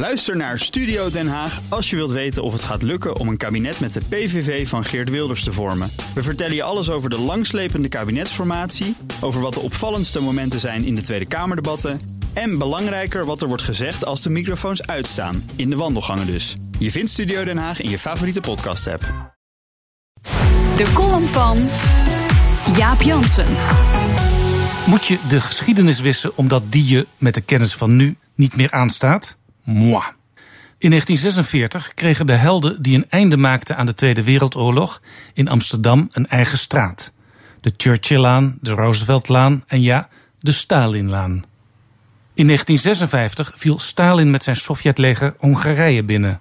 Luister naar Studio Den Haag als je wilt weten of het gaat lukken om een kabinet met de PVV van Geert Wilders te vormen. We vertellen je alles over de langslepende kabinetsformatie, over wat de opvallendste momenten zijn in de Tweede Kamerdebatten en belangrijker wat er wordt gezegd als de microfoons uitstaan, in de wandelgangen dus. Je vindt Studio Den Haag in je favoriete podcast-app. De column van Jaap Jansen. Moet je de geschiedenis wissen omdat die je met de kennis van nu niet meer aanstaat? Moi. In 1946 kregen de helden die een einde maakten aan de Tweede Wereldoorlog in Amsterdam een eigen straat. De Churchilllaan, de Rooseveltlaan en ja, de Stalinlaan. In 1956 viel Stalin met zijn Sovjetleger Hongarije binnen.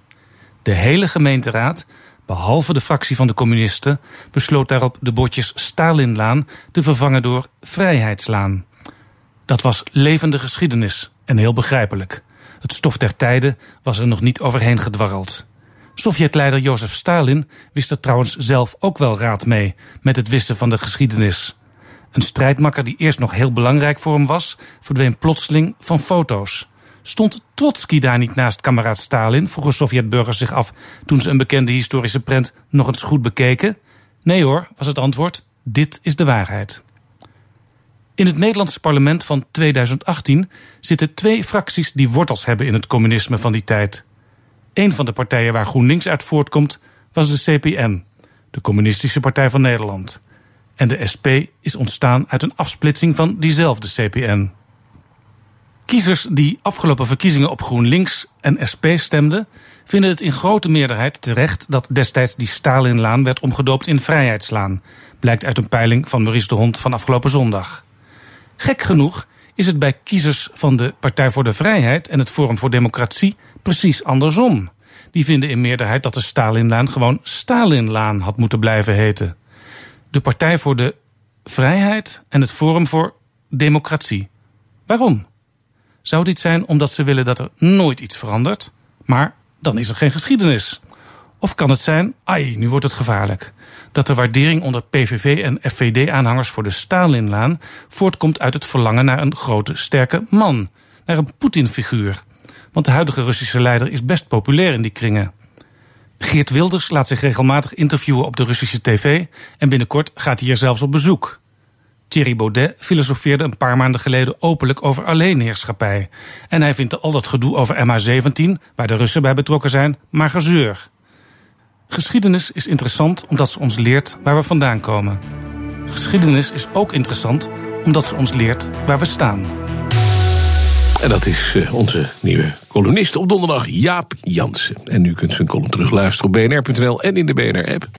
De hele gemeenteraad, behalve de fractie van de communisten, besloot daarop de bordjes Stalinlaan te vervangen door Vrijheidslaan. Dat was levende geschiedenis en heel begrijpelijk. Het stof der tijden was er nog niet overheen gedwarreld. Sovjetleider Jozef Stalin wist er trouwens zelf ook wel raad mee met het wissen van de geschiedenis. Een strijdmakker die eerst nog heel belangrijk voor hem was, verdween plotseling van foto's. Stond Trotsky daar niet naast kameraad Stalin, vroegen Sovjetburgers zich af toen ze een bekende historische prent nog eens goed bekeken? Nee hoor, was het antwoord. Dit is de waarheid. In het Nederlandse parlement van 2018 zitten twee fracties die wortels hebben in het communisme van die tijd. Een van de partijen waar GroenLinks uit voortkomt was de CPN, de Communistische Partij van Nederland. En de SP is ontstaan uit een afsplitsing van diezelfde CPN. Kiezers die afgelopen verkiezingen op GroenLinks en SP stemden, vinden het in grote meerderheid terecht dat destijds die Stalinlaan werd omgedoopt in Vrijheidslaan, blijkt uit een peiling van Maurice de Hond van afgelopen zondag. Gek genoeg is het bij kiezers van de Partij voor de Vrijheid en het Forum voor Democratie precies andersom. Die vinden in meerderheid dat de Stalinlaan gewoon Stalinlaan had moeten blijven heten. De Partij voor de Vrijheid en het Forum voor Democratie. Waarom? Zou dit zijn omdat ze willen dat er nooit iets verandert, maar dan is er geen geschiedenis? Of kan het zijn, ai, nu wordt het gevaarlijk, dat de waardering onder PVV en FVD-aanhangers voor de Stalinlaan voortkomt uit het verlangen naar een grote, sterke man, naar een Poetin-figuur? Want de huidige Russische leider is best populair in die kringen. Geert Wilders laat zich regelmatig interviewen op de Russische tv en binnenkort gaat hij hier zelfs op bezoek. Thierry Baudet filosofeerde een paar maanden geleden openlijk over alleenheerschappij. En hij vindt al dat gedoe over MH17, waar de Russen bij betrokken zijn, maar gezeur. Geschiedenis is interessant omdat ze ons leert waar we vandaan komen. Geschiedenis is ook interessant omdat ze ons leert waar we staan. En dat is uh, onze nieuwe columnist op donderdag, Jaap Jansen. En u kunt zijn column terugluisteren op bnr.nl en in de BNR-app.